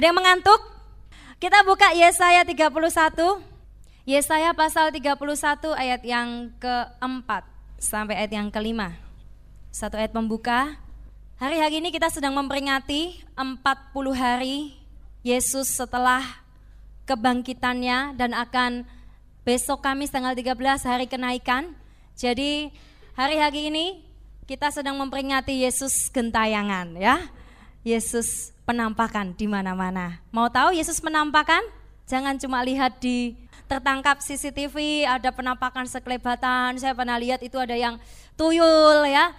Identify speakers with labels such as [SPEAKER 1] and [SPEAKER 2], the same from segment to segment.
[SPEAKER 1] Ada yang mengantuk? Kita buka Yesaya 31. Yesaya pasal 31 ayat yang keempat sampai ayat yang kelima. Satu ayat pembuka. Hari-hari ini kita sedang memperingati 40 hari Yesus setelah kebangkitannya dan akan besok Kamis tanggal 13 hari kenaikan. Jadi hari-hari ini kita sedang memperingati Yesus gentayangan ya. Yesus penampakan di mana-mana. Mau tahu Yesus penampakan? Jangan cuma lihat di tertangkap CCTV ada penampakan sekelebatan. Saya pernah lihat itu ada yang tuyul ya.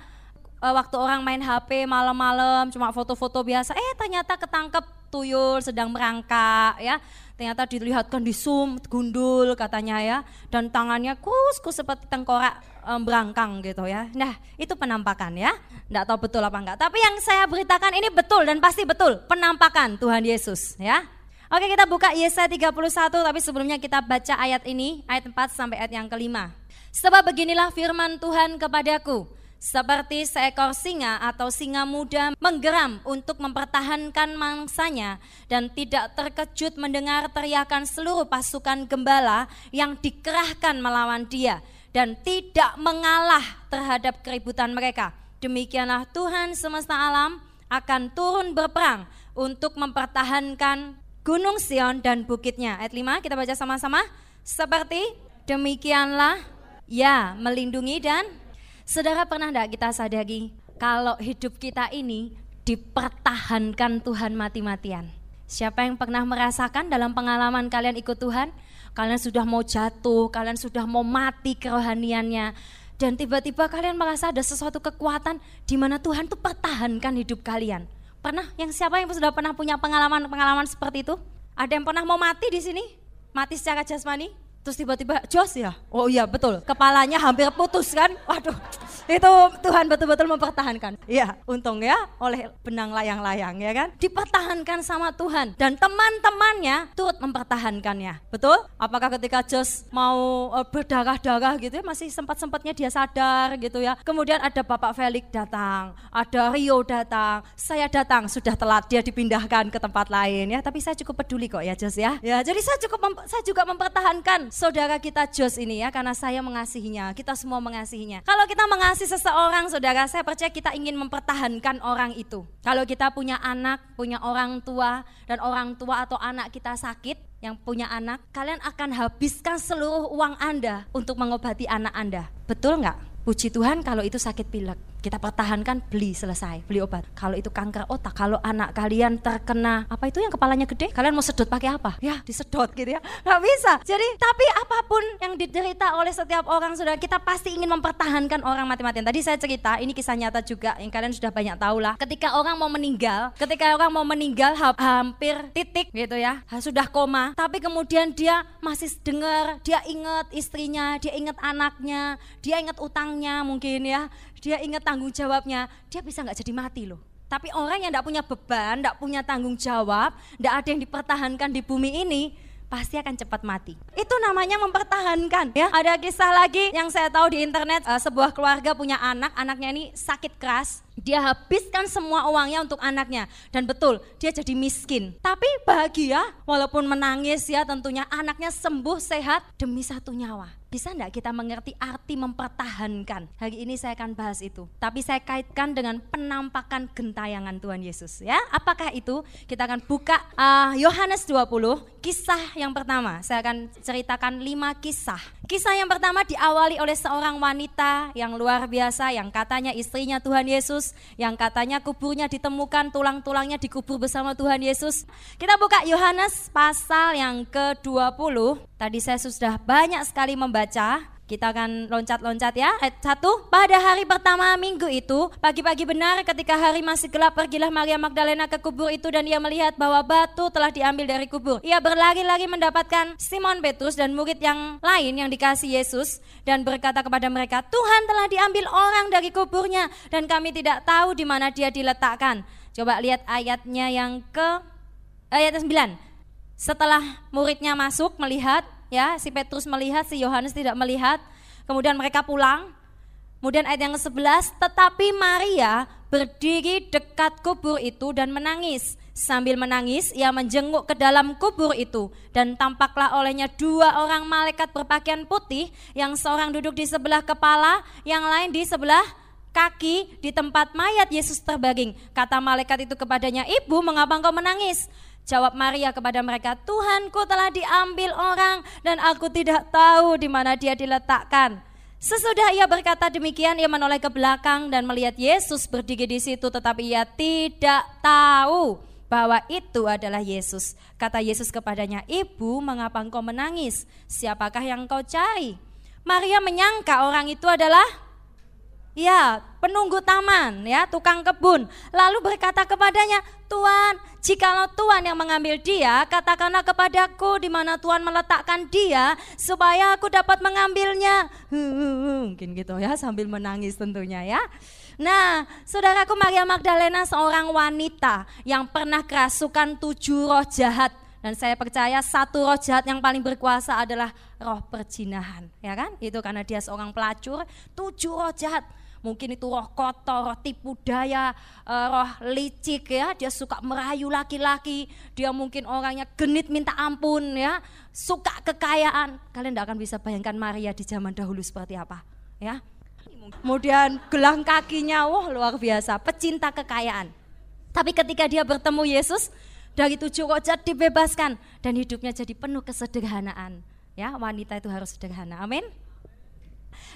[SPEAKER 1] Eh, waktu orang main HP malam-malam cuma foto-foto biasa, eh ternyata ketangkep tuyul sedang merangkak ya ternyata dilihatkan di zoom gundul katanya ya dan tangannya kus-kus seperti tengkorak um, berangkang gitu ya. Nah, itu penampakan ya. Enggak tahu betul apa enggak. Tapi yang saya beritakan ini betul dan pasti betul penampakan Tuhan Yesus ya. Oke, kita buka Yesaya 31 tapi sebelumnya kita baca ayat ini, ayat 4 sampai ayat yang kelima. Sebab beginilah firman Tuhan kepadaku, seperti seekor singa atau singa muda menggeram untuk mempertahankan mangsanya dan tidak terkejut mendengar teriakan seluruh pasukan gembala yang dikerahkan melawan dia dan tidak mengalah terhadap keributan mereka. Demikianlah Tuhan semesta alam akan turun berperang untuk mempertahankan Gunung Sion dan bukitnya. Ayat 5 kita baca sama-sama. Seperti demikianlah ya melindungi dan Saudara pernah enggak kita sadari kalau hidup kita ini dipertahankan Tuhan mati-matian? Siapa yang pernah merasakan dalam pengalaman kalian ikut Tuhan? Kalian sudah mau jatuh, kalian sudah mau mati kerohaniannya. Dan tiba-tiba kalian merasa ada sesuatu kekuatan di mana Tuhan tuh pertahankan hidup kalian. Pernah yang siapa yang sudah pernah punya pengalaman-pengalaman seperti itu? Ada yang pernah mau mati di sini? Mati secara jasmani? Terus tiba-tiba Jos ya? Oh iya betul, kepalanya hampir putus kan? Waduh, itu Tuhan betul-betul mempertahankan. Iya, untung ya oleh benang layang-layang ya kan? Dipertahankan sama Tuhan dan teman-temannya turut mempertahankannya. Betul? Apakah ketika Jos mau uh, berdarah-darah gitu ya masih sempat-sempatnya dia sadar gitu ya. Kemudian ada Bapak Felix datang, ada Rio datang, saya datang sudah telat dia dipindahkan ke tempat lain ya. Tapi saya cukup peduli kok ya Jos ya. Ya, jadi saya cukup saya juga mempertahankan saudara kita Jos ini ya karena saya mengasihinya, kita semua mengasihinya. Kalau kita mengasihi seseorang saudara, saya percaya kita ingin mempertahankan orang itu. Kalau kita punya anak, punya orang tua dan orang tua atau anak kita sakit, yang punya anak, kalian akan habiskan seluruh uang Anda untuk mengobati anak Anda. Betul nggak? Puji Tuhan kalau itu sakit pilek kita pertahankan beli selesai. Beli obat. Kalau itu kanker otak kalau anak kalian terkena apa itu yang kepalanya gede? Kalian mau sedot pakai apa? Ya disedot gitu ya. Nggak bisa. Jadi tapi apa pun yang diderita oleh setiap orang sudah kita pasti ingin mempertahankan orang mati-matian. Tadi saya cerita ini kisah nyata juga yang kalian sudah banyak tahu lah. Ketika orang mau meninggal ketika orang mau meninggal hampir titik gitu ya. Sudah koma. Tapi kemudian dia masih dengar dia ingat istrinya dia ingat anaknya dia ingat utangnya mungkin ya dia ingat tanggung jawabnya, dia bisa nggak jadi mati loh. Tapi orang yang tidak punya beban, tidak punya tanggung jawab, tidak ada yang dipertahankan di bumi ini, pasti akan cepat mati. Itu namanya mempertahankan ya. Ada kisah lagi yang saya tahu di internet, uh, sebuah keluarga punya anak, anaknya ini sakit keras, dia habiskan semua uangnya untuk anaknya dan betul dia jadi miskin. Tapi bahagia walaupun menangis ya tentunya anaknya sembuh sehat demi satu nyawa. Bisa enggak kita mengerti arti mempertahankan? Hari ini saya akan bahas itu. Tapi saya kaitkan dengan penampakan gentayangan Tuhan Yesus ya. Apakah itu? Kita akan buka uh, Yohanes 20, kisah yang pertama. Saya akan ceritakan lima kisah. Kisah yang pertama diawali oleh seorang wanita yang luar biasa yang katanya istrinya Tuhan Yesus, yang katanya kuburnya ditemukan, tulang-tulangnya dikubur bersama Tuhan Yesus. Kita buka Yohanes pasal yang ke-20. Tadi saya sudah banyak sekali membaca baca, kita akan loncat-loncat ya. Ayat satu, pada hari pertama minggu itu, pagi-pagi benar ketika hari masih gelap, pergilah Maria Magdalena ke kubur itu dan ia melihat bahwa batu telah diambil dari kubur. Ia berlari-lari mendapatkan Simon Petrus dan murid yang lain yang dikasih Yesus dan berkata kepada mereka, Tuhan telah diambil orang dari kuburnya dan kami tidak tahu di mana dia diletakkan. Coba lihat ayatnya yang ke ayat 9. Setelah muridnya masuk melihat ya si Petrus melihat, si Yohanes tidak melihat. Kemudian mereka pulang. Kemudian ayat yang ke-11, tetapi Maria berdiri dekat kubur itu dan menangis. Sambil menangis, ia menjenguk ke dalam kubur itu, dan tampaklah olehnya dua orang malaikat berpakaian putih, yang seorang duduk di sebelah kepala, yang lain di sebelah kaki di tempat mayat Yesus terbaging. Kata malaikat itu kepadanya, "Ibu, mengapa engkau menangis?" Jawab Maria kepada mereka, "Tuhanku telah diambil orang dan aku tidak tahu di mana dia diletakkan." Sesudah ia berkata demikian, ia menoleh ke belakang dan melihat Yesus berdiri di situ, tetapi ia tidak tahu bahwa itu adalah Yesus. Kata Yesus kepadanya, "Ibu, mengapa engkau menangis? Siapakah yang engkau cari?" Maria menyangka orang itu adalah Ya, penunggu taman, ya, tukang kebun. Lalu berkata kepadanya, Tuhan, jikalau Tuhan yang mengambil dia, katakanlah kepadaku di mana Tuhan meletakkan dia, supaya aku dapat mengambilnya. Mungkin gitu ya, sambil menangis tentunya ya. Nah, saudaraku Maria Magdalena seorang wanita yang pernah kerasukan tujuh roh jahat. Dan saya percaya satu roh jahat yang paling berkuasa adalah roh perjinahan, ya kan? Itu karena dia seorang pelacur, tujuh roh jahat. Mungkin itu roh kotor, roh tipu daya, eh, roh licik ya, dia suka merayu laki-laki, dia mungkin orangnya genit minta ampun ya, suka kekayaan. Kalian tidak akan bisa bayangkan Maria di zaman dahulu seperti apa, ya. Kemudian gelang kakinya, wah luar biasa, pecinta kekayaan. Tapi ketika dia bertemu Yesus, dari tujuh rojat dibebaskan dan hidupnya jadi penuh kesederhanaan. Ya, wanita itu harus sederhana. Amin.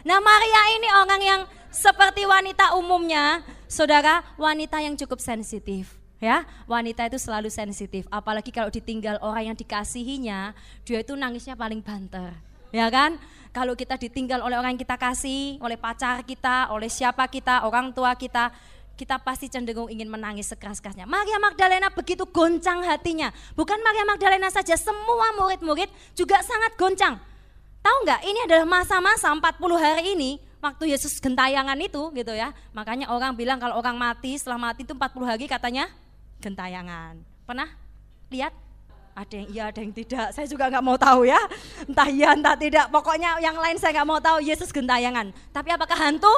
[SPEAKER 1] Nah, Maria ini orang yang seperti wanita umumnya, Saudara, wanita yang cukup sensitif ya wanita itu selalu sensitif apalagi kalau ditinggal orang yang dikasihinya dia itu nangisnya paling banter ya kan kalau kita ditinggal oleh orang yang kita kasih, oleh pacar kita, oleh siapa kita, orang tua kita, kita pasti cenderung ingin menangis sekeras-kerasnya. Maria Magdalena begitu goncang hatinya. Bukan Maria Magdalena saja, semua murid-murid juga sangat goncang. Tahu nggak, ini adalah masa-masa 40 hari ini, waktu Yesus gentayangan itu gitu ya. Makanya orang bilang kalau orang mati, setelah mati itu 40 hari katanya gentayangan. Pernah lihat? ada yang iya ada yang tidak. Saya juga nggak mau tahu ya. Entah iya entah tidak. Pokoknya yang lain saya nggak mau tahu Yesus gentayangan. Tapi apakah hantu?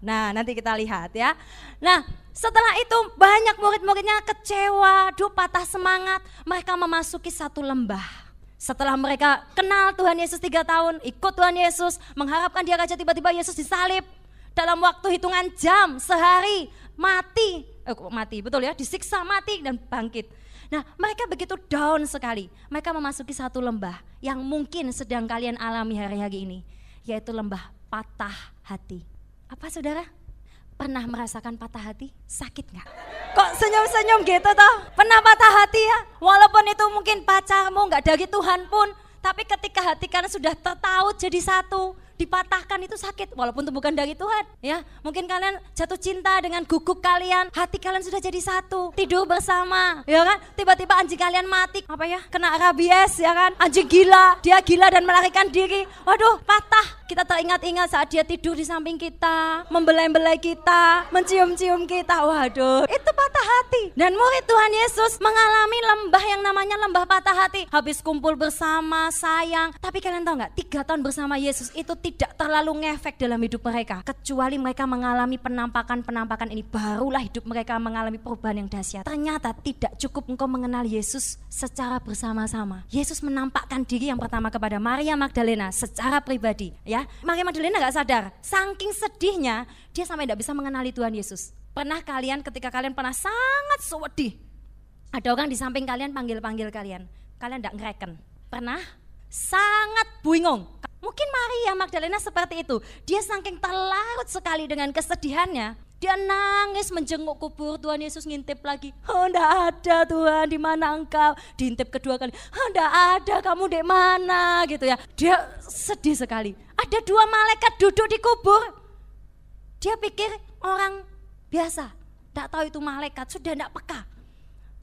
[SPEAKER 1] Nah nanti kita lihat ya. Nah setelah itu banyak murid-muridnya kecewa duh patah semangat. Mereka memasuki satu lembah setelah mereka kenal Tuhan Yesus tiga tahun ikut Tuhan Yesus mengharapkan dia aja tiba-tiba Yesus disalib dalam waktu hitungan jam sehari mati eh, mati betul ya disiksa mati dan bangkit Nah, mereka begitu down sekali. Mereka memasuki satu lembah yang mungkin sedang kalian alami hari-hari ini, yaitu lembah patah hati. Apa saudara? Pernah merasakan patah hati? Sakit nggak? Kok senyum-senyum gitu toh? Pernah patah hati ya? Walaupun itu mungkin pacarmu nggak dari Tuhan pun, tapi ketika hati kalian sudah tertaut jadi satu, dipatahkan itu sakit walaupun itu bukan dari Tuhan ya mungkin kalian jatuh cinta dengan guguk kalian hati kalian sudah jadi satu tidur bersama ya kan tiba-tiba anjing kalian mati apa ya kena rabies ya kan anjing gila dia gila dan melarikan diri waduh patah kita teringat-ingat saat dia tidur di samping kita, membelai-belai kita, mencium-cium kita. Waduh, itu patah hati. Dan murid Tuhan Yesus mengalami lembah yang namanya lembah patah hati. Habis kumpul bersama, sayang. Tapi kalian tahu nggak, tiga tahun bersama Yesus itu tidak terlalu ngefek dalam hidup mereka. Kecuali mereka mengalami penampakan-penampakan ini, barulah hidup mereka mengalami perubahan yang dahsyat. Ternyata tidak cukup engkau mengenal Yesus secara bersama-sama. Yesus menampakkan diri yang pertama kepada Maria Magdalena secara pribadi. Ya. Maria Magdalena nggak sadar, saking sedihnya dia sampai tidak bisa mengenali Tuhan Yesus. Pernah kalian ketika kalian pernah sangat sedih, ada orang di samping kalian panggil-panggil kalian, kalian tidak ngereken. Pernah? Sangat bingung. Mungkin Maria Magdalena seperti itu. Dia saking terlarut sekali dengan kesedihannya, dia nangis menjenguk kubur Tuhan Yesus ngintip lagi. Oh ada Tuhan di mana engkau? Diintip kedua kali. Oh ada kamu di mana gitu ya. Dia sedih sekali. Ada dua malaikat duduk di kubur. Dia pikir orang biasa. Tak tahu itu malaikat sudah enggak peka.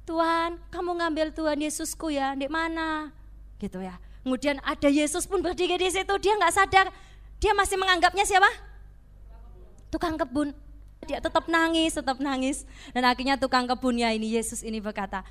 [SPEAKER 1] Tuhan, kamu ngambil Tuhan Yesusku ya, di mana? Gitu ya. Kemudian ada Yesus pun berdiri di situ, dia nggak sadar. Dia masih menganggapnya siapa? Tukang kebun dia tetap nangis, tetap nangis. Dan akhirnya tukang kebunnya ini, Yesus ini berkata,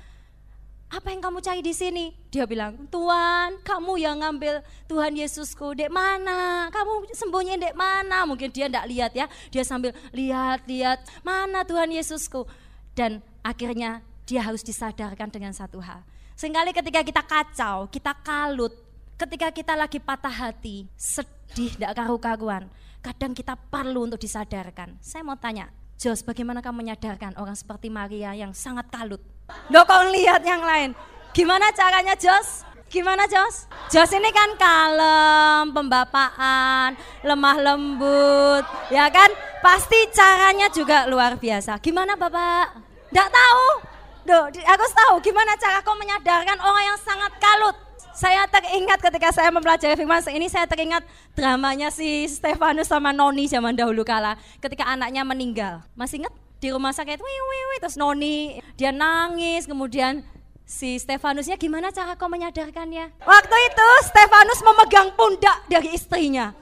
[SPEAKER 1] apa yang kamu cari di sini? Dia bilang, Tuhan, kamu yang ngambil Tuhan Yesusku, dek mana? Kamu sembunyi dek mana? Mungkin dia tidak lihat ya, dia sambil lihat-lihat, mana Tuhan Yesusku? Dan akhirnya dia harus disadarkan dengan satu hal. Seringkali ketika kita kacau, kita kalut, ketika kita lagi patah hati, sedih, tidak karu-karuan, kadang kita perlu untuk disadarkan. Saya mau tanya, Jos, bagaimana kamu menyadarkan orang seperti Maria yang sangat kalut? Loh kau lihat yang lain. Gimana caranya Jos? Gimana Jos? Jos ini kan kalem, pembapaan, lemah lembut, ya kan? Pasti caranya juga luar biasa. Gimana Bapak? Tidak tahu. Duh, aku tahu gimana cara kau menyadarkan orang yang sangat kalut. Saya teringat ketika saya mempelajari firman ini saya teringat dramanya si Stefanus sama Noni zaman dahulu kala ketika anaknya meninggal. Masih ingat di rumah sakit, wih, wih, wih, terus Noni dia nangis, kemudian si Stefanusnya gimana cara kau menyadarkannya? Waktu itu Stefanus memegang pundak dari istrinya.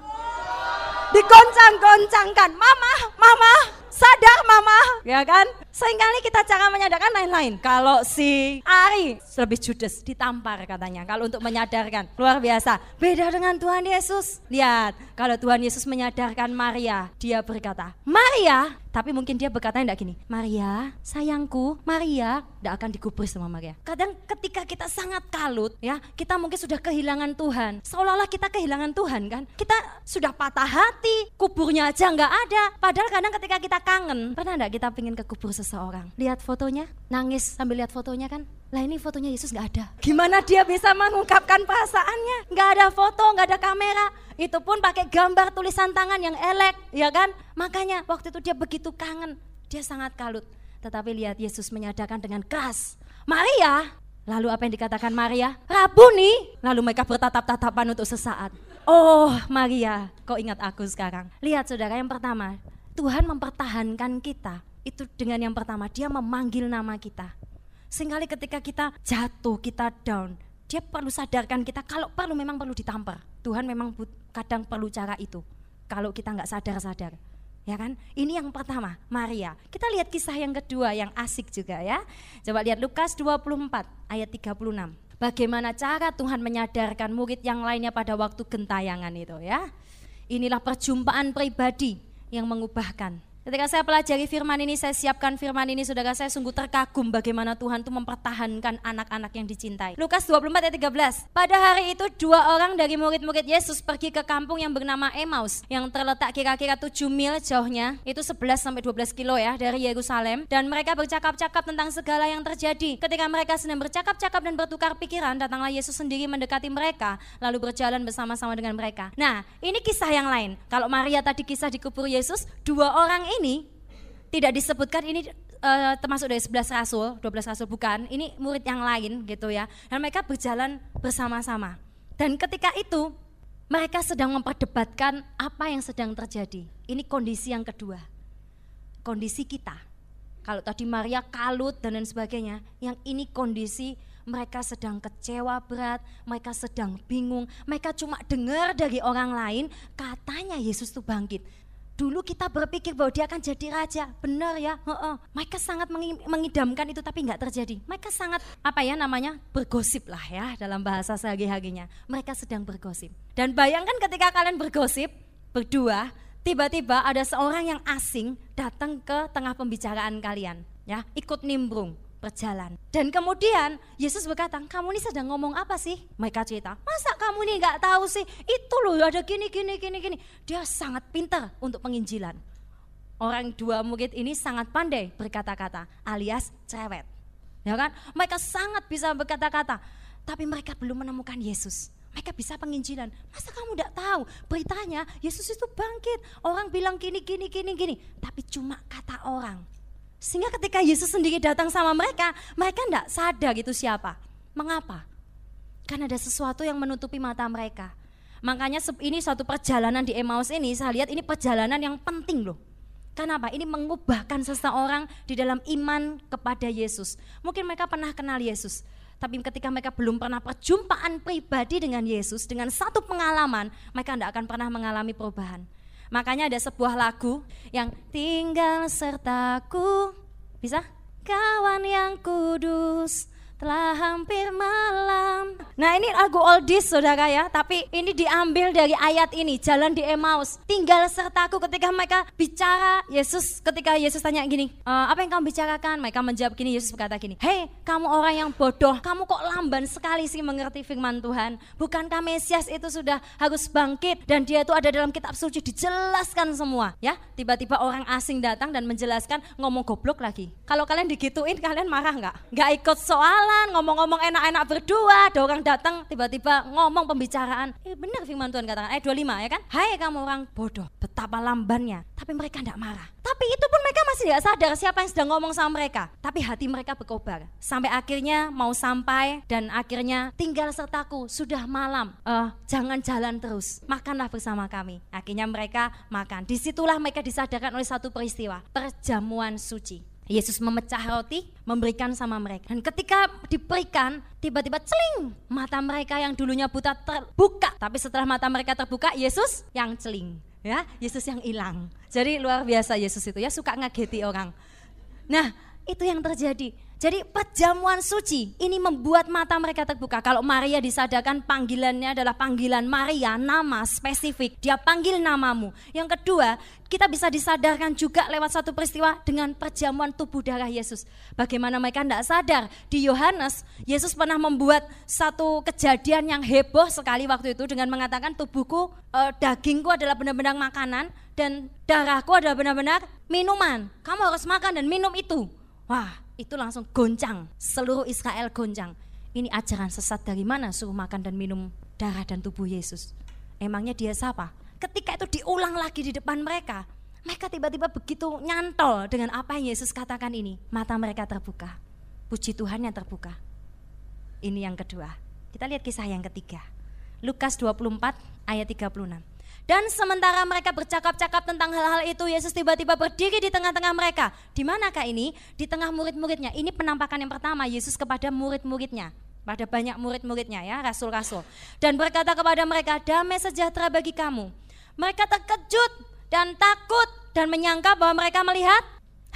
[SPEAKER 1] Digoncang-goncangkan, mama, mama, sadar mama, ya kan? Seringkali kita cara menyadarkan lain-lain. Kalau si Ari lebih judes, ditampar katanya. Kalau untuk menyadarkan, luar biasa. Beda dengan Tuhan Yesus. Lihat, kalau Tuhan Yesus menyadarkan Maria, dia berkata, Maria, tapi mungkin dia berkata tidak gini, Maria, sayangku, Maria tidak akan digubris sama Maria. Kadang ketika kita sangat kalut, ya, kita mungkin sudah kehilangan Tuhan. Seolah-olah kita kehilangan Tuhan kan. Kita sudah patah hati, kuburnya aja nggak ada. Padahal kadang ketika kita kangen, pernah nggak kita pingin ke kubur seseorang? Lihat fotonya, nangis sambil lihat fotonya kan? Lah ini fotonya Yesus nggak ada. Gimana dia bisa mengungkapkan perasaannya? Nggak ada foto, nggak ada kamera. Itu pun pakai gambar tulisan tangan yang elek, ya kan? Makanya waktu itu dia begitu kangen, dia sangat kalut. Tetapi lihat Yesus menyadarkan dengan keras. Maria, lalu apa yang dikatakan Maria? Rabuni. Lalu mereka bertatap-tatapan untuk sesaat. Oh Maria, kau ingat aku sekarang. Lihat saudara yang pertama, Tuhan mempertahankan kita. Itu dengan yang pertama, dia memanggil nama kita. Sehingga ketika kita jatuh, kita down, dia perlu sadarkan kita kalau perlu memang perlu ditampar. Tuhan memang kadang perlu cara itu. Kalau kita nggak sadar-sadar. Ya kan? Ini yang pertama, Maria. Kita lihat kisah yang kedua yang asik juga ya. Coba lihat Lukas 24 ayat 36. Bagaimana cara Tuhan menyadarkan murid yang lainnya pada waktu gentayangan itu ya. Inilah perjumpaan pribadi yang mengubahkan Ketika saya pelajari firman ini, saya siapkan firman ini, saudara saya sungguh terkagum bagaimana Tuhan itu mempertahankan anak-anak yang dicintai. Lukas 24 ayat 13. Pada hari itu dua orang dari murid-murid Yesus pergi ke kampung yang bernama Emmaus yang terletak kira-kira 7 mil jauhnya, itu 11 sampai 12 kilo ya dari Yerusalem dan mereka bercakap-cakap tentang segala yang terjadi. Ketika mereka sedang bercakap-cakap dan bertukar pikiran, datanglah Yesus sendiri mendekati mereka lalu berjalan bersama-sama dengan mereka. Nah, ini kisah yang lain. Kalau Maria tadi kisah di kubur Yesus, dua orang ini ini tidak disebutkan ini uh, termasuk dari 11 rasul, 12 rasul bukan, ini murid yang lain gitu ya. Dan mereka berjalan bersama-sama. Dan ketika itu mereka sedang memperdebatkan apa yang sedang terjadi. Ini kondisi yang kedua. Kondisi kita. Kalau tadi Maria kalut dan lain sebagainya, yang ini kondisi mereka sedang kecewa berat, mereka sedang bingung, mereka cuma dengar dari orang lain katanya Yesus itu bangkit. Dulu kita berpikir bahwa dia akan jadi raja, benar ya. He -he. Mereka sangat mengidamkan itu tapi nggak terjadi. Mereka sangat apa ya namanya bergosip lah ya dalam bahasa sehari-harinya. Mereka sedang bergosip. Dan bayangkan ketika kalian bergosip berdua, tiba-tiba ada seorang yang asing datang ke tengah pembicaraan kalian, ya ikut nimbrung berjalan. Dan kemudian Yesus berkata, kamu ini sedang ngomong apa sih? Mereka cerita, masa kamu ini nggak tahu sih? Itu loh ada gini, gini, gini, gini. Dia sangat pintar untuk penginjilan. Orang dua murid ini sangat pandai berkata-kata alias cerewet. Ya kan? Mereka sangat bisa berkata-kata, tapi mereka belum menemukan Yesus. Mereka bisa penginjilan. Masa kamu tidak tahu beritanya Yesus itu bangkit. Orang bilang gini, gini, gini, gini. Tapi cuma kata orang sehingga ketika Yesus sendiri datang sama mereka, mereka tidak sadar itu siapa. Mengapa? Karena ada sesuatu yang menutupi mata mereka. Makanya ini suatu perjalanan di Emmaus ini, saya lihat ini perjalanan yang penting loh. Kenapa? Ini mengubahkan seseorang di dalam iman kepada Yesus. Mungkin mereka pernah kenal Yesus, tapi ketika mereka belum pernah perjumpaan pribadi dengan Yesus, dengan satu pengalaman, mereka tidak akan pernah mengalami perubahan. Makanya ada sebuah lagu yang tinggal sertaku. Bisa? Kawan yang kudus, telah hampir malam. Nah ini lagu oldies saudara ya, tapi ini diambil dari ayat ini, jalan di Emmaus. Tinggal sertaku ketika mereka bicara, Yesus ketika Yesus tanya gini, e, apa yang kamu bicarakan? Mereka menjawab gini, Yesus berkata gini, hei kamu orang yang bodoh, kamu kok lamban sekali sih mengerti firman Tuhan. Bukankah Mesias itu sudah harus bangkit dan dia itu ada dalam kitab suci dijelaskan semua ya. Tiba-tiba orang asing datang dan menjelaskan ngomong goblok lagi. Kalau kalian digituin kalian marah nggak? Nggak ikut soal jalan, ngomong-ngomong enak-enak berdua, ada orang datang tiba-tiba ngomong pembicaraan. Eh benar firman Tuhan katakan ayat 25 ya kan? Hai kamu orang bodoh, betapa lambannya. Tapi mereka tidak marah. Tapi itu pun mereka masih tidak sadar siapa yang sedang ngomong sama mereka. Tapi hati mereka berkobar. Sampai akhirnya mau sampai dan akhirnya tinggal sertaku sudah malam. Uh, jangan jalan terus, makanlah bersama kami. Akhirnya mereka makan. Di situlah mereka disadarkan oleh satu peristiwa, perjamuan suci. Yesus memecah roti, memberikan sama mereka. Dan ketika diberikan, tiba-tiba celing, mata mereka yang dulunya buta terbuka. Tapi setelah mata mereka terbuka, Yesus yang celing. Ya, Yesus yang hilang. Jadi luar biasa Yesus itu ya, suka ngageti orang. Nah, itu yang terjadi. Jadi perjamuan suci ini membuat mata mereka terbuka. Kalau Maria disadarkan panggilannya adalah panggilan Maria, nama spesifik. Dia panggil namamu. Yang kedua, kita bisa disadarkan juga lewat satu peristiwa dengan perjamuan tubuh darah Yesus. Bagaimana mereka tidak sadar di Yohanes, Yesus pernah membuat satu kejadian yang heboh sekali waktu itu dengan mengatakan tubuhku, eh, dagingku adalah benar-benar makanan dan darahku adalah benar-benar minuman. Kamu harus makan dan minum itu. Wah, itu langsung goncang, seluruh Israel goncang. Ini ajaran sesat dari mana suruh makan dan minum darah dan tubuh Yesus? Emangnya dia siapa? Ketika itu diulang lagi di depan mereka, mereka tiba-tiba begitu nyantol dengan apa yang Yesus katakan ini. Mata mereka terbuka. Puji Tuhan yang terbuka. Ini yang kedua. Kita lihat kisah yang ketiga. Lukas 24 ayat 36. Dan sementara mereka bercakap-cakap tentang hal-hal itu, Yesus tiba-tiba berdiri di tengah-tengah mereka. Di manakah ini? Di tengah murid-muridnya. Ini penampakan yang pertama Yesus kepada murid-muridnya. Pada banyak murid-muridnya ya, rasul-rasul. Dan berkata kepada mereka, damai sejahtera bagi kamu. Mereka terkejut dan takut dan menyangka bahwa mereka melihat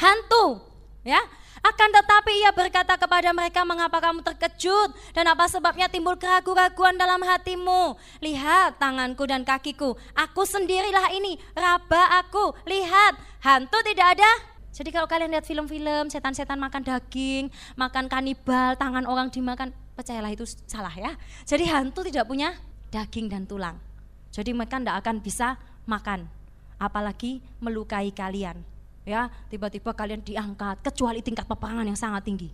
[SPEAKER 1] hantu. Ya, akan tetapi ia berkata kepada mereka, mengapa kamu terkejut? Dan apa sebabnya timbul keraguan-keraguan dalam hatimu? Lihat tanganku dan kakiku, aku sendirilah ini, raba aku. Lihat, hantu tidak ada. Jadi kalau kalian lihat film-film, setan-setan makan daging, makan kanibal, tangan orang dimakan, percayalah itu salah ya. Jadi hantu tidak punya daging dan tulang. Jadi mereka tidak akan bisa makan, apalagi melukai kalian ya tiba-tiba kalian diangkat kecuali tingkat peperangan yang sangat tinggi.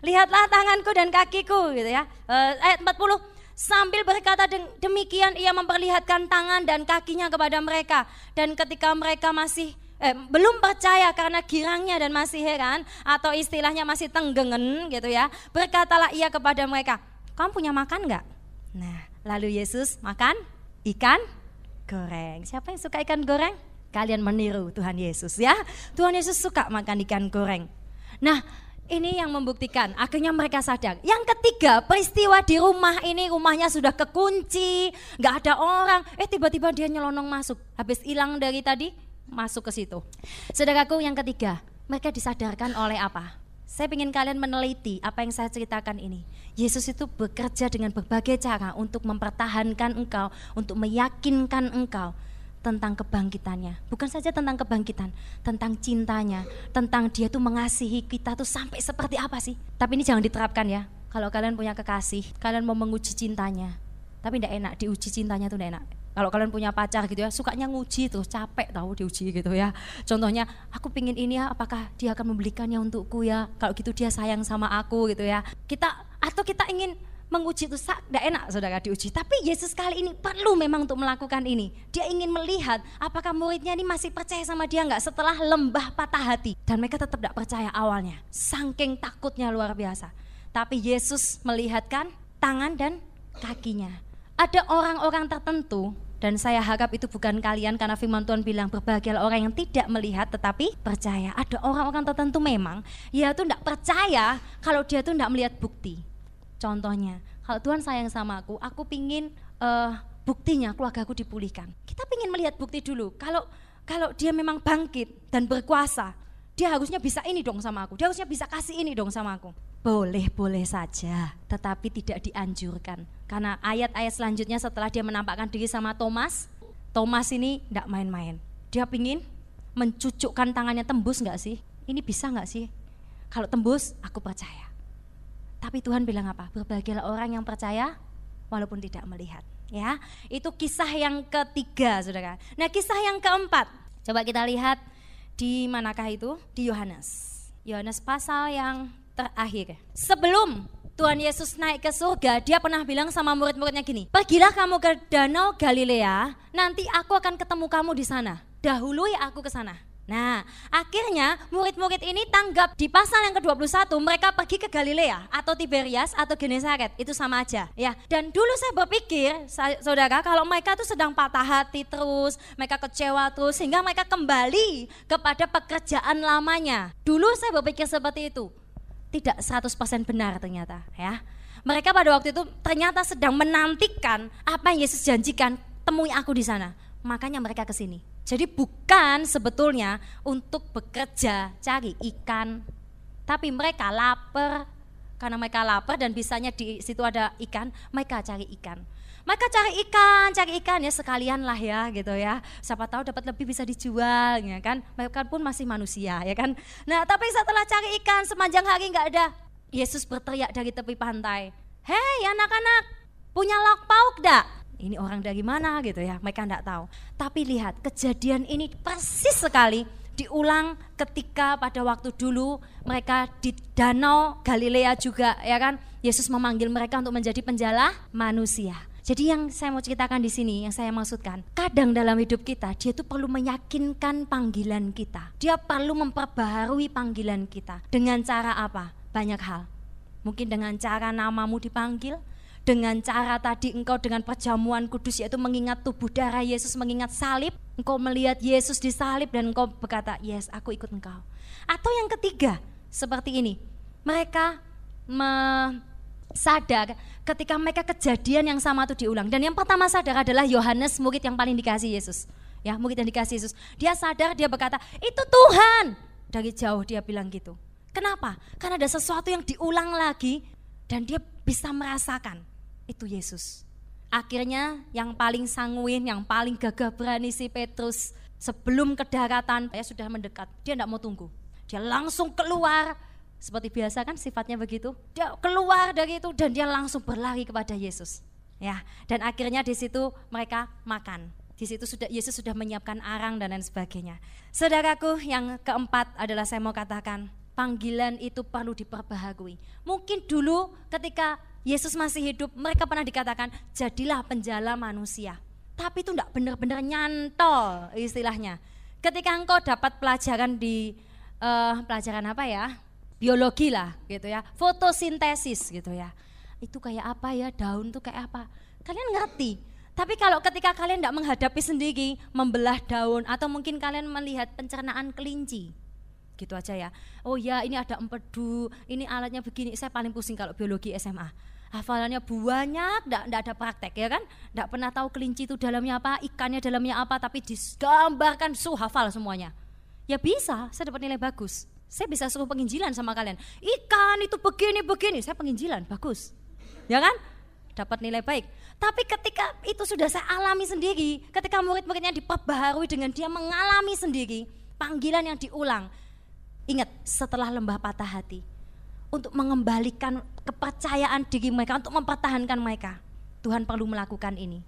[SPEAKER 1] Lihatlah tanganku dan kakiku gitu ya. Uh, ayat 40 sambil berkata demikian ia memperlihatkan tangan dan kakinya kepada mereka. Dan ketika mereka masih eh, belum percaya karena girangnya dan masih heran atau istilahnya masih tenggengen gitu ya berkatalah ia kepada mereka kamu punya makan nggak? Nah lalu Yesus makan ikan goreng. Siapa yang suka ikan goreng kalian meniru Tuhan Yesus ya. Tuhan Yesus suka makan ikan goreng. Nah, ini yang membuktikan akhirnya mereka sadar. Yang ketiga, peristiwa di rumah ini rumahnya sudah kekunci, nggak ada orang. Eh tiba-tiba dia nyelonong masuk. Habis hilang dari tadi masuk ke situ. Saudaraku yang ketiga, mereka disadarkan oleh apa? Saya ingin kalian meneliti apa yang saya ceritakan ini. Yesus itu bekerja dengan berbagai cara untuk mempertahankan engkau, untuk meyakinkan engkau tentang kebangkitannya. Bukan saja tentang kebangkitan, tentang cintanya, tentang dia tuh mengasihi kita tuh sampai seperti apa sih. Tapi ini jangan diterapkan ya. Kalau kalian punya kekasih, kalian mau menguji cintanya. Tapi tidak enak, diuji cintanya tuh tidak enak. Kalau kalian punya pacar gitu ya, sukanya nguji tuh, capek tahu diuji gitu ya. Contohnya, aku pingin ini ya, apakah dia akan membelikannya untukku ya? Kalau gitu dia sayang sama aku gitu ya. Kita atau kita ingin menguji itu tidak enak saudara diuji. Tapi Yesus kali ini perlu memang untuk melakukan ini. Dia ingin melihat apakah muridnya ini masih percaya sama dia nggak setelah lembah patah hati. Dan mereka tetap tidak percaya awalnya. Saking takutnya luar biasa. Tapi Yesus melihatkan tangan dan kakinya. Ada orang-orang tertentu dan saya harap itu bukan kalian karena firman Tuhan bilang berbahagialah orang yang tidak melihat tetapi percaya. Ada orang-orang tertentu memang ya tuh tidak percaya kalau dia tuh tidak melihat bukti. Contohnya, kalau Tuhan sayang sama aku, aku pingin uh, buktinya keluarga aku dipulihkan. Kita pingin melihat bukti dulu. Kalau kalau dia memang bangkit dan berkuasa, dia harusnya bisa ini dong sama aku. Dia harusnya bisa kasih ini dong sama aku. boleh-boleh saja, tetapi tidak dianjurkan. Karena ayat-ayat selanjutnya setelah dia menampakkan diri sama Thomas, Thomas ini tidak main-main. Dia pingin mencucukkan tangannya tembus nggak sih? Ini bisa nggak sih? Kalau tembus, aku percaya. Tapi Tuhan bilang apa? Berbahagialah orang yang percaya walaupun tidak melihat. Ya, itu kisah yang ketiga, saudara. Nah, kisah yang keempat, coba kita lihat di manakah itu? Di Yohanes. Yohanes pasal yang terakhir. Sebelum Tuhan Yesus naik ke surga, dia pernah bilang sama murid-muridnya gini, pergilah kamu ke danau Galilea, nanti aku akan ketemu kamu di sana. Dahului aku ke sana. Nah, akhirnya murid-murid ini tanggap di pasal yang ke-21 mereka pergi ke Galilea atau Tiberias atau Genesaret, itu sama aja ya. Dan dulu saya berpikir, saudara, kalau mereka itu sedang patah hati terus, mereka kecewa terus sehingga mereka kembali kepada pekerjaan lamanya. Dulu saya berpikir seperti itu. Tidak 100% benar ternyata ya. Mereka pada waktu itu ternyata sedang menantikan apa yang Yesus janjikan, temui aku di sana. Makanya mereka ke sini. Jadi bukan sebetulnya untuk bekerja cari ikan, tapi mereka lapar karena mereka lapar dan bisanya di situ ada ikan, mereka cari ikan. Mereka cari ikan, cari ikan ya sekalian lah ya gitu ya. Siapa tahu dapat lebih bisa dijual ya kan. Mereka pun masih manusia ya kan. Nah tapi setelah cari ikan sepanjang hari nggak ada. Yesus berteriak dari tepi pantai. Hei anak-anak, punya lauk pauk dak? Ini orang dari mana gitu ya, mereka tidak tahu. Tapi lihat, kejadian ini persis sekali diulang ketika pada waktu dulu mereka di danau Galilea juga ya kan Yesus memanggil mereka untuk menjadi penjala manusia. Jadi yang saya mau ceritakan di sini, yang saya maksudkan, kadang dalam hidup kita dia itu perlu meyakinkan panggilan kita. Dia perlu memperbaharui panggilan kita. Dengan cara apa? Banyak hal. Mungkin dengan cara namamu dipanggil, dengan cara tadi engkau dengan perjamuan kudus yaitu mengingat tubuh darah Yesus, mengingat salib, engkau melihat Yesus disalib dan engkau berkata, "Yes, aku ikut engkau." Atau yang ketiga, seperti ini. Mereka me sadar ketika mereka kejadian yang sama itu diulang. Dan yang pertama sadar adalah Yohanes, murid yang paling dikasih Yesus. Ya, murid yang dikasih Yesus. Dia sadar, dia berkata, "Itu Tuhan." Dari jauh dia bilang gitu. Kenapa? Karena ada sesuatu yang diulang lagi dan dia bisa merasakan itu Yesus. Akhirnya yang paling sanguin, yang paling gagah berani si Petrus sebelum ke daratan, ya sudah mendekat. Dia tidak mau tunggu. Dia langsung keluar, seperti biasa kan sifatnya begitu. Dia keluar dari itu dan dia langsung berlari kepada Yesus. Ya, dan akhirnya di situ mereka makan. Di situ sudah Yesus sudah menyiapkan arang dan lain sebagainya. Saudaraku, yang keempat adalah saya mau katakan, panggilan itu perlu diperbaharui. Mungkin dulu ketika Yesus masih hidup, mereka pernah dikatakan jadilah penjala manusia. Tapi itu tidak benar-benar nyantol istilahnya. Ketika engkau dapat pelajaran di uh, pelajaran apa ya? Biologi lah gitu ya, fotosintesis gitu ya. Itu kayak apa ya, daun tuh kayak apa? Kalian ngerti, tapi kalau ketika kalian tidak menghadapi sendiri, membelah daun atau mungkin kalian melihat pencernaan kelinci, gitu aja ya. Oh ya ini ada empedu, ini alatnya begini. Saya paling pusing kalau biologi SMA. Hafalannya banyak, enggak, ada praktek ya kan? Enggak pernah tahu kelinci itu dalamnya apa, ikannya dalamnya apa, tapi digambarkan su hafal semuanya. Ya bisa, saya dapat nilai bagus. Saya bisa suruh penginjilan sama kalian. Ikan itu begini begini, saya penginjilan bagus. Ya kan? Dapat nilai baik. Tapi ketika itu sudah saya alami sendiri, ketika murid-muridnya diperbaharui dengan dia mengalami sendiri, panggilan yang diulang, Ingat, setelah lembah patah hati, untuk mengembalikan kepercayaan diri mereka, untuk mempertahankan mereka, Tuhan perlu melakukan ini.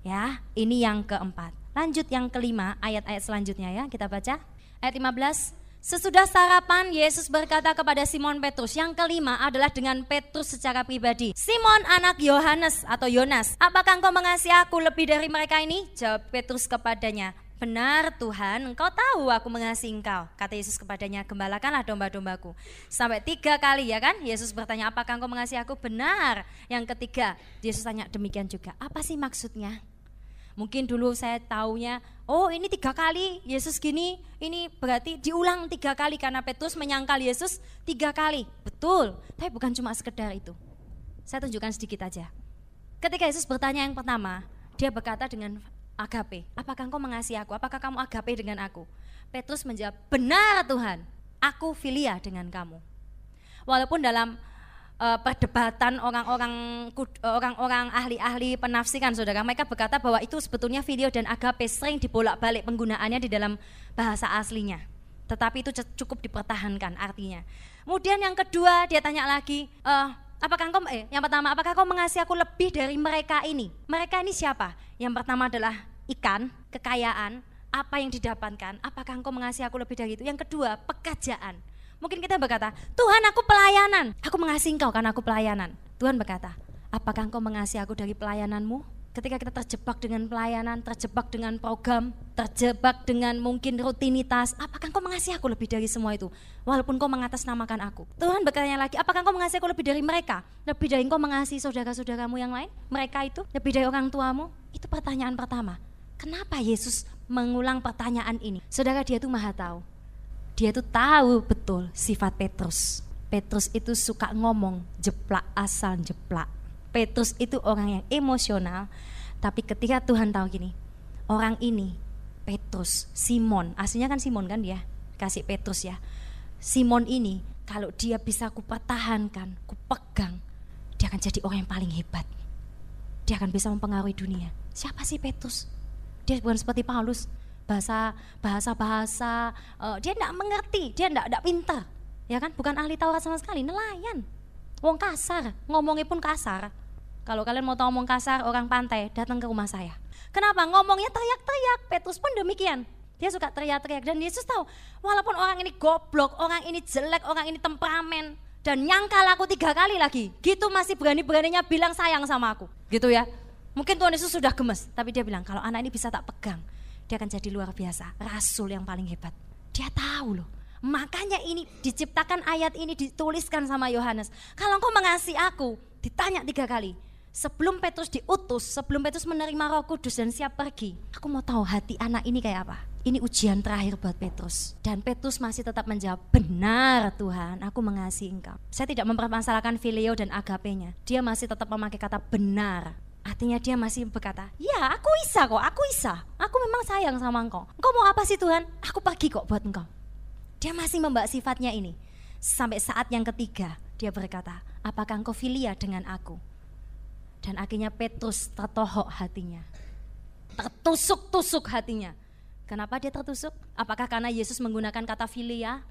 [SPEAKER 1] Ya, ini yang keempat. Lanjut yang kelima, ayat-ayat selanjutnya ya, kita baca. Ayat 15, Sesudah sarapan, Yesus berkata kepada Simon Petrus. Yang kelima adalah dengan Petrus secara pribadi. Simon anak Yohanes atau Yonas, apakah engkau mengasihi aku lebih dari mereka ini? Jawab Petrus kepadanya, Benar Tuhan, engkau tahu aku mengasihi engkau. Kata Yesus kepadanya, gembalakanlah domba-dombaku. Sampai tiga kali ya kan, Yesus bertanya, apakah engkau mengasihi aku? Benar. Yang ketiga, Yesus tanya demikian juga, apa sih maksudnya? Mungkin dulu saya taunya, oh ini tiga kali Yesus gini, ini berarti diulang tiga kali karena Petrus menyangkal Yesus tiga kali. Betul, tapi bukan cuma sekedar itu. Saya tunjukkan sedikit aja. Ketika Yesus bertanya yang pertama, dia berkata dengan agape. Apakah engkau mengasihi aku? Apakah kamu agape dengan aku? Petrus menjawab, benar Tuhan, aku filia dengan kamu. Walaupun dalam uh, perdebatan orang-orang orang-orang ahli-ahli penafsiran saudara mereka berkata bahwa itu sebetulnya video dan agape sering dibolak-balik penggunaannya di dalam bahasa aslinya tetapi itu cukup dipertahankan artinya kemudian yang kedua dia tanya lagi uh, apakah engkau eh yang pertama apakah kau mengasihi aku lebih dari mereka ini mereka ini siapa yang pertama adalah ikan kekayaan apa yang didapatkan apakah engkau mengasihi aku lebih dari itu yang kedua pekerjaan Mungkin kita berkata, Tuhan aku pelayanan. Aku mengasihi engkau karena aku pelayanan. Tuhan berkata, apakah engkau mengasihi aku dari pelayananmu? Ketika kita terjebak dengan pelayanan, terjebak dengan program, terjebak dengan mungkin rutinitas, apakah engkau mengasihi aku lebih dari semua itu? Walaupun kau mengatasnamakan aku. Tuhan bertanya lagi, apakah engkau mengasihi aku lebih dari mereka? Lebih dari engkau mengasihi saudara-saudaramu yang lain? Mereka itu? Lebih dari orang tuamu? Itu pertanyaan pertama. Kenapa Yesus mengulang pertanyaan ini? Saudara dia itu maha tahu dia tuh tahu betul sifat Petrus. Petrus itu suka ngomong jeplak asal jeplak. Petrus itu orang yang emosional, tapi ketika Tuhan tahu gini, orang ini Petrus, Simon, aslinya kan Simon kan dia, kasih Petrus ya. Simon ini kalau dia bisa kupertahankan, kupegang, dia akan jadi orang yang paling hebat. Dia akan bisa mempengaruhi dunia. Siapa sih Petrus? Dia bukan seperti Paulus, bahasa bahasa bahasa uh, dia tidak mengerti. Dia tidak tidak pintar ya kan? Bukan ahli Taurat sama sekali. Nelayan. Wong kasar. Ngomongnya pun kasar kalau kalian mau ngomong kasar orang pantai datang ke rumah saya kenapa ngomongnya teriak-teriak Petrus pun demikian dia suka teriak-teriak dan Yesus tahu walaupun orang ini goblok orang ini jelek orang ini temperamen dan nyangkal aku tiga kali lagi gitu masih berani-beraninya bilang sayang sama aku gitu ya mungkin Tuhan Yesus sudah gemes tapi dia bilang kalau anak ini bisa tak pegang dia akan jadi luar biasa, rasul yang paling hebat. Dia tahu loh. Makanya ini diciptakan ayat ini dituliskan sama Yohanes. Kalau engkau mengasihi aku, ditanya tiga kali. Sebelum Petrus diutus, sebelum Petrus menerima roh kudus dan siap pergi. Aku mau tahu hati anak ini kayak apa. Ini ujian terakhir buat Petrus. Dan Petrus masih tetap menjawab, benar Tuhan, aku mengasihi engkau. Saya tidak mempermasalahkan filio dan agapenya. Dia masih tetap memakai kata benar. Artinya dia masih berkata, ya aku bisa kok, aku bisa. Aku memang sayang sama engkau. Engkau mau apa sih Tuhan? Aku pergi kok buat engkau. Dia masih membawa sifatnya ini. Sampai saat yang ketiga, dia berkata, apakah engkau filia dengan aku? Dan akhirnya Petrus tertohok hatinya. Tertusuk-tusuk hatinya. Kenapa dia tertusuk? Apakah karena Yesus menggunakan kata filia?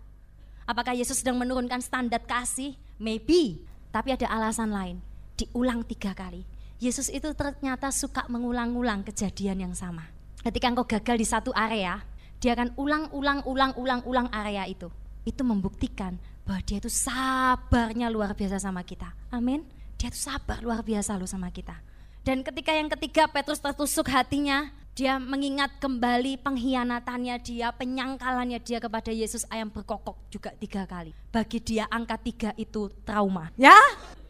[SPEAKER 1] Apakah Yesus sedang menurunkan standar kasih? Maybe. Tapi ada alasan lain. Diulang tiga kali Yesus itu ternyata suka mengulang-ulang kejadian yang sama. Ketika engkau gagal di satu area, dia akan ulang-ulang-ulang-ulang-ulang area itu. Itu membuktikan bahwa dia itu sabarnya luar biasa sama kita. Amin. Dia itu sabar luar biasa loh sama kita. Dan ketika yang ketiga Petrus tertusuk hatinya, dia mengingat kembali pengkhianatannya dia, penyangkalannya dia kepada Yesus ayam berkokok juga tiga kali. Bagi dia angka tiga itu trauma. Ya,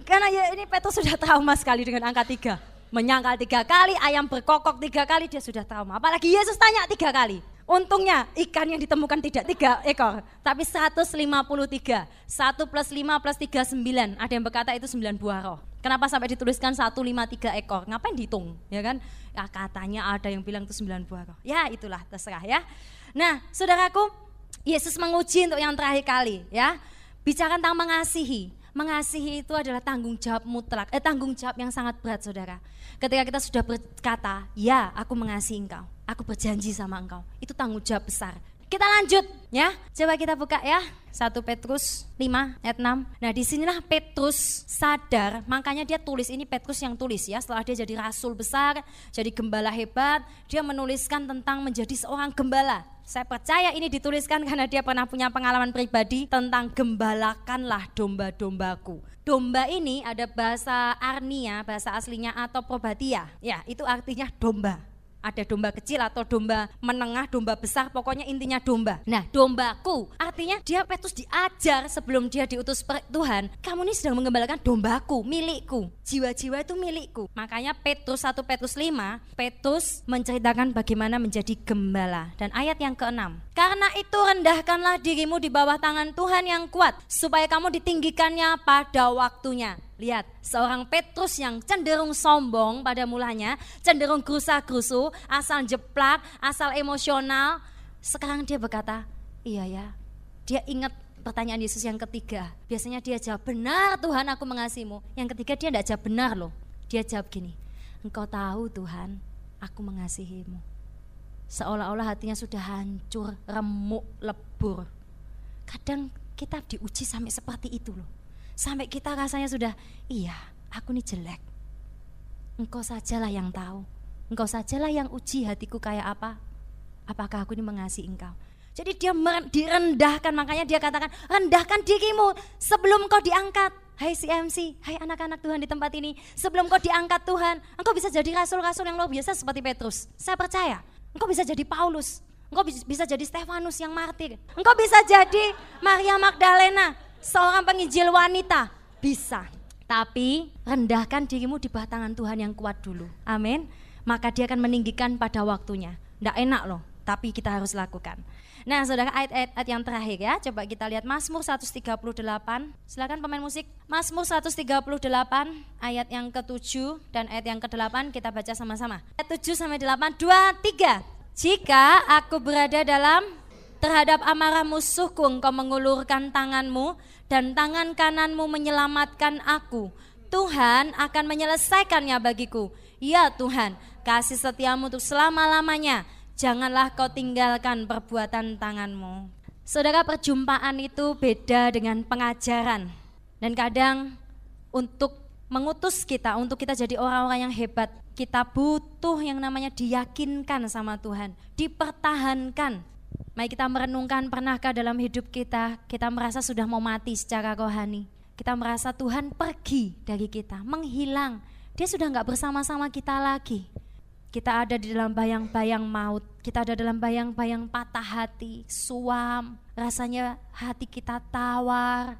[SPEAKER 1] karena ya ini Petrus sudah trauma sekali dengan angka tiga. Menyangkal tiga kali, ayam berkokok tiga kali, dia sudah trauma. Apalagi Yesus tanya tiga kali. Untungnya ikan yang ditemukan tidak tiga ekor, tapi 153. Satu plus lima plus tiga sembilan. Ada yang berkata itu sembilan buah roh. Kenapa sampai dituliskan satu lima tiga ekor? Ngapain dihitung? Ya kan? Ya katanya ada yang bilang itu sembilan buah roh. Ya itulah terserah ya. Nah saudaraku, Yesus menguji untuk yang terakhir kali ya. Bicara tentang mengasihi. Mengasihi itu adalah tanggung jawab mutlak, eh tanggung jawab yang sangat berat saudara. Ketika kita sudah berkata, ya aku mengasihi engkau, aku berjanji sama engkau, itu tanggung jawab besar. Kita lanjut ya, coba kita buka ya. 1 Petrus 5 ayat 6. Nah di sinilah Petrus sadar, makanya dia tulis ini Petrus yang tulis ya. Setelah dia jadi rasul besar, jadi gembala hebat, dia menuliskan tentang menjadi seorang gembala. Saya percaya ini dituliskan karena dia pernah punya pengalaman pribadi tentang gembalakanlah domba-dombaku. Domba ini ada bahasa Arnia, bahasa aslinya atau Probatia. Ya, itu artinya domba ada domba kecil atau domba menengah, domba besar, pokoknya intinya domba. Nah, dombaku artinya dia Petrus diajar sebelum dia diutus Tuhan, kamu ini sedang mengembalakan dombaku, milikku. Jiwa-jiwa itu milikku. Makanya Petrus 1 Petrus 5, Petrus menceritakan bagaimana menjadi gembala. Dan ayat yang keenam, karena itu rendahkanlah dirimu di bawah tangan Tuhan yang kuat, supaya kamu ditinggikannya pada waktunya. Lihat, seorang Petrus yang cenderung sombong pada mulanya, cenderung gerusa-gerusu, asal jeplak, asal emosional. Sekarang dia berkata, iya ya, dia ingat pertanyaan Yesus yang ketiga. Biasanya dia jawab, benar Tuhan aku mengasihimu. Yang ketiga dia tidak jawab benar loh. Dia jawab gini, engkau tahu Tuhan aku mengasihimu. Seolah-olah hatinya sudah hancur, remuk, lebur. Kadang kita diuji sampai seperti itu loh. Sampai kita rasanya sudah, iya aku ini jelek. Engkau sajalah yang tahu. Engkau sajalah yang uji hatiku kayak apa. Apakah aku ini mengasihi engkau? Jadi dia direndahkan, makanya dia katakan, rendahkan dirimu sebelum kau diangkat. Hai CMC, hai anak-anak Tuhan di tempat ini, sebelum kau diangkat Tuhan, engkau bisa jadi rasul-rasul yang luar biasa seperti Petrus. Saya percaya, engkau bisa jadi Paulus, engkau bisa jadi Stefanus yang martir, engkau bisa jadi Maria Magdalena, seorang penginjil wanita, bisa. Tapi rendahkan dirimu di bawah tangan Tuhan yang kuat dulu. Amin. Maka dia akan meninggikan pada waktunya. Tidak enak loh, tapi kita harus lakukan. Nah, saudara ayat-ayat yang terakhir ya. Coba kita lihat Mazmur 138. Silakan pemain musik. Mazmur 138 ayat yang ke-7 dan ayat yang ke-8 kita baca sama-sama. Ayat 7 sampai 8, 2, 3. Jika aku berada dalam terhadap amarah musuhku engkau mengulurkan tanganmu dan tangan kananmu menyelamatkan aku. Tuhan akan menyelesaikannya bagiku. Ya Tuhan, kasih setiamu untuk selama-lamanya janganlah kau tinggalkan perbuatan tanganmu. Saudara, perjumpaan itu beda dengan pengajaran. Dan kadang untuk mengutus kita, untuk kita jadi orang-orang yang hebat, kita butuh yang namanya diyakinkan sama Tuhan, dipertahankan. Mari kita merenungkan pernahkah dalam hidup kita, kita merasa sudah mau mati secara rohani. Kita merasa Tuhan pergi dari kita, menghilang. Dia sudah nggak bersama-sama kita lagi. Kita ada di dalam bayang-bayang maut, kita ada dalam bayang-bayang patah hati, suam, rasanya hati kita tawar,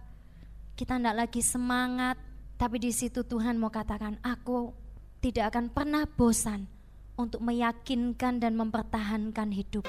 [SPEAKER 1] kita tidak lagi semangat, tapi di situ Tuhan mau katakan, aku tidak akan pernah bosan untuk meyakinkan dan mempertahankan hidup.